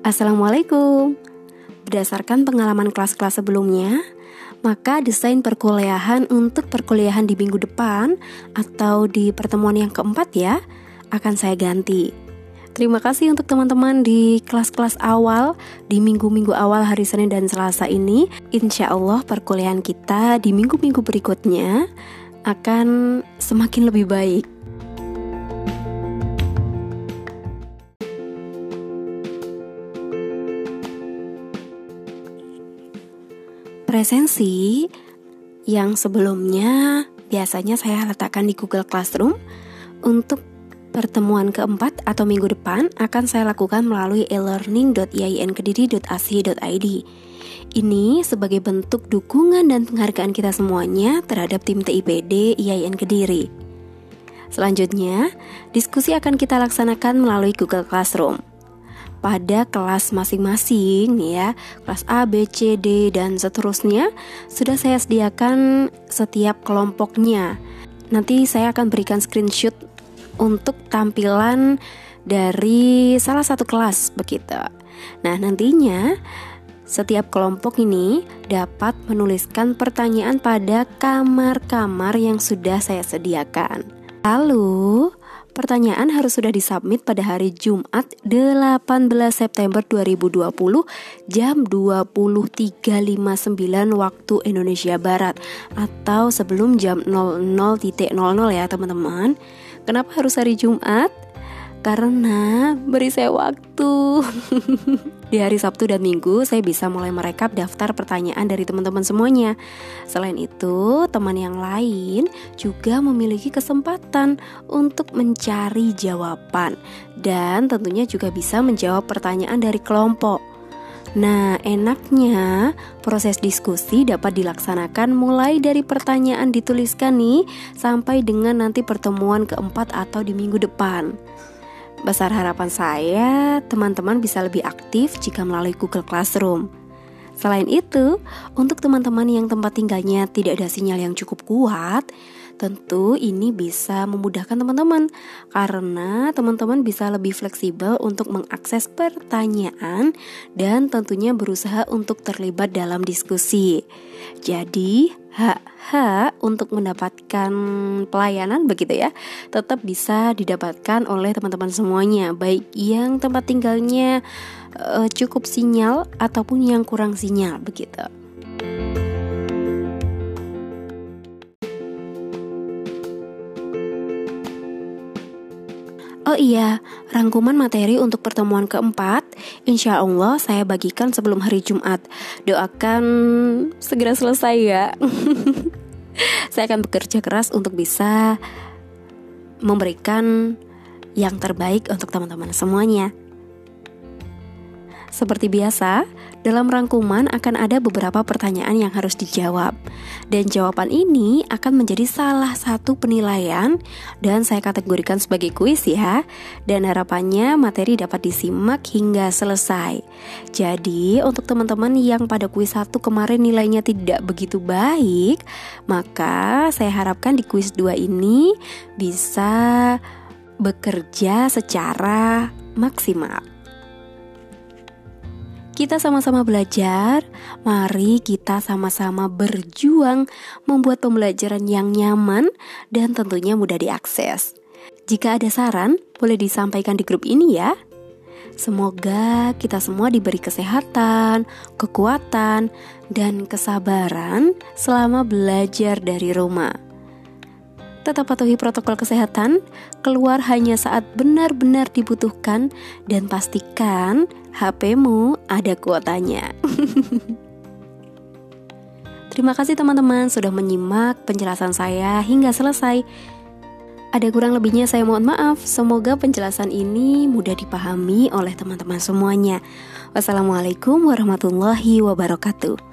Assalamualaikum. Berdasarkan pengalaman kelas-kelas sebelumnya, maka desain perkuliahan untuk perkuliahan di minggu depan atau di pertemuan yang keempat ya akan saya ganti. Terima kasih untuk teman-teman di kelas-kelas awal di minggu-minggu awal hari Senin dan Selasa ini. Insya Allah perkuliahan kita di minggu-minggu berikutnya akan semakin lebih baik. Presensi yang sebelumnya biasanya saya letakkan di Google Classroom untuk pertemuan keempat atau minggu depan akan saya lakukan melalui e-learning.iainkediri.ac.id. Ini sebagai bentuk dukungan dan penghargaan kita semuanya terhadap tim TIPD IAIN Kediri. Selanjutnya, diskusi akan kita laksanakan melalui Google Classroom pada kelas masing-masing ya. Kelas A, B, C, D dan seterusnya sudah saya sediakan setiap kelompoknya. Nanti saya akan berikan screenshot untuk tampilan dari salah satu kelas begitu. Nah nantinya setiap kelompok ini dapat menuliskan pertanyaan pada kamar-kamar yang sudah saya sediakan. Lalu, Pertanyaan harus sudah disubmit pada hari Jumat 18 September 2020 jam 23.59 waktu Indonesia Barat atau sebelum jam 00.00 ya teman-teman. Kenapa harus hari Jumat? Karena beri saya waktu. Di hari Sabtu dan Minggu saya bisa mulai merekap daftar pertanyaan dari teman-teman semuanya. Selain itu, teman yang lain juga memiliki kesempatan untuk mencari jawaban dan tentunya juga bisa menjawab pertanyaan dari kelompok. Nah, enaknya proses diskusi dapat dilaksanakan mulai dari pertanyaan dituliskan nih sampai dengan nanti pertemuan keempat atau di minggu depan. Besar harapan saya, teman-teman bisa lebih aktif jika melalui Google Classroom. Selain itu, untuk teman-teman yang tempat tinggalnya tidak ada sinyal yang cukup kuat, Tentu ini bisa memudahkan teman-teman karena teman-teman bisa lebih fleksibel untuk mengakses pertanyaan dan tentunya berusaha untuk terlibat dalam diskusi. Jadi, hak-hak untuk mendapatkan pelayanan begitu ya, tetap bisa didapatkan oleh teman-teman semuanya, baik yang tempat tinggalnya uh, cukup sinyal ataupun yang kurang sinyal begitu. Oh iya, rangkuman materi untuk pertemuan keempat, insya Allah saya bagikan sebelum hari Jumat. Doakan segera selesai ya. saya akan bekerja keras untuk bisa memberikan yang terbaik untuk teman-teman semuanya. Seperti biasa, dalam rangkuman akan ada beberapa pertanyaan yang harus dijawab. Dan jawaban ini akan menjadi salah satu penilaian dan saya kategorikan sebagai kuis ya. Dan harapannya materi dapat disimak hingga selesai. Jadi, untuk teman-teman yang pada kuis satu kemarin nilainya tidak begitu baik, maka saya harapkan di kuis 2 ini bisa bekerja secara maksimal. Kita sama-sama belajar. Mari kita sama-sama berjuang membuat pembelajaran yang nyaman dan tentunya mudah diakses. Jika ada saran, boleh disampaikan di grup ini ya. Semoga kita semua diberi kesehatan, kekuatan, dan kesabaran selama belajar dari rumah tetap patuhi protokol kesehatan, keluar hanya saat benar-benar dibutuhkan, dan pastikan HP-mu ada kuotanya. Terima kasih teman-teman sudah menyimak penjelasan saya hingga selesai. Ada kurang lebihnya saya mohon maaf. Semoga penjelasan ini mudah dipahami oleh teman-teman semuanya. Wassalamualaikum warahmatullahi wabarakatuh.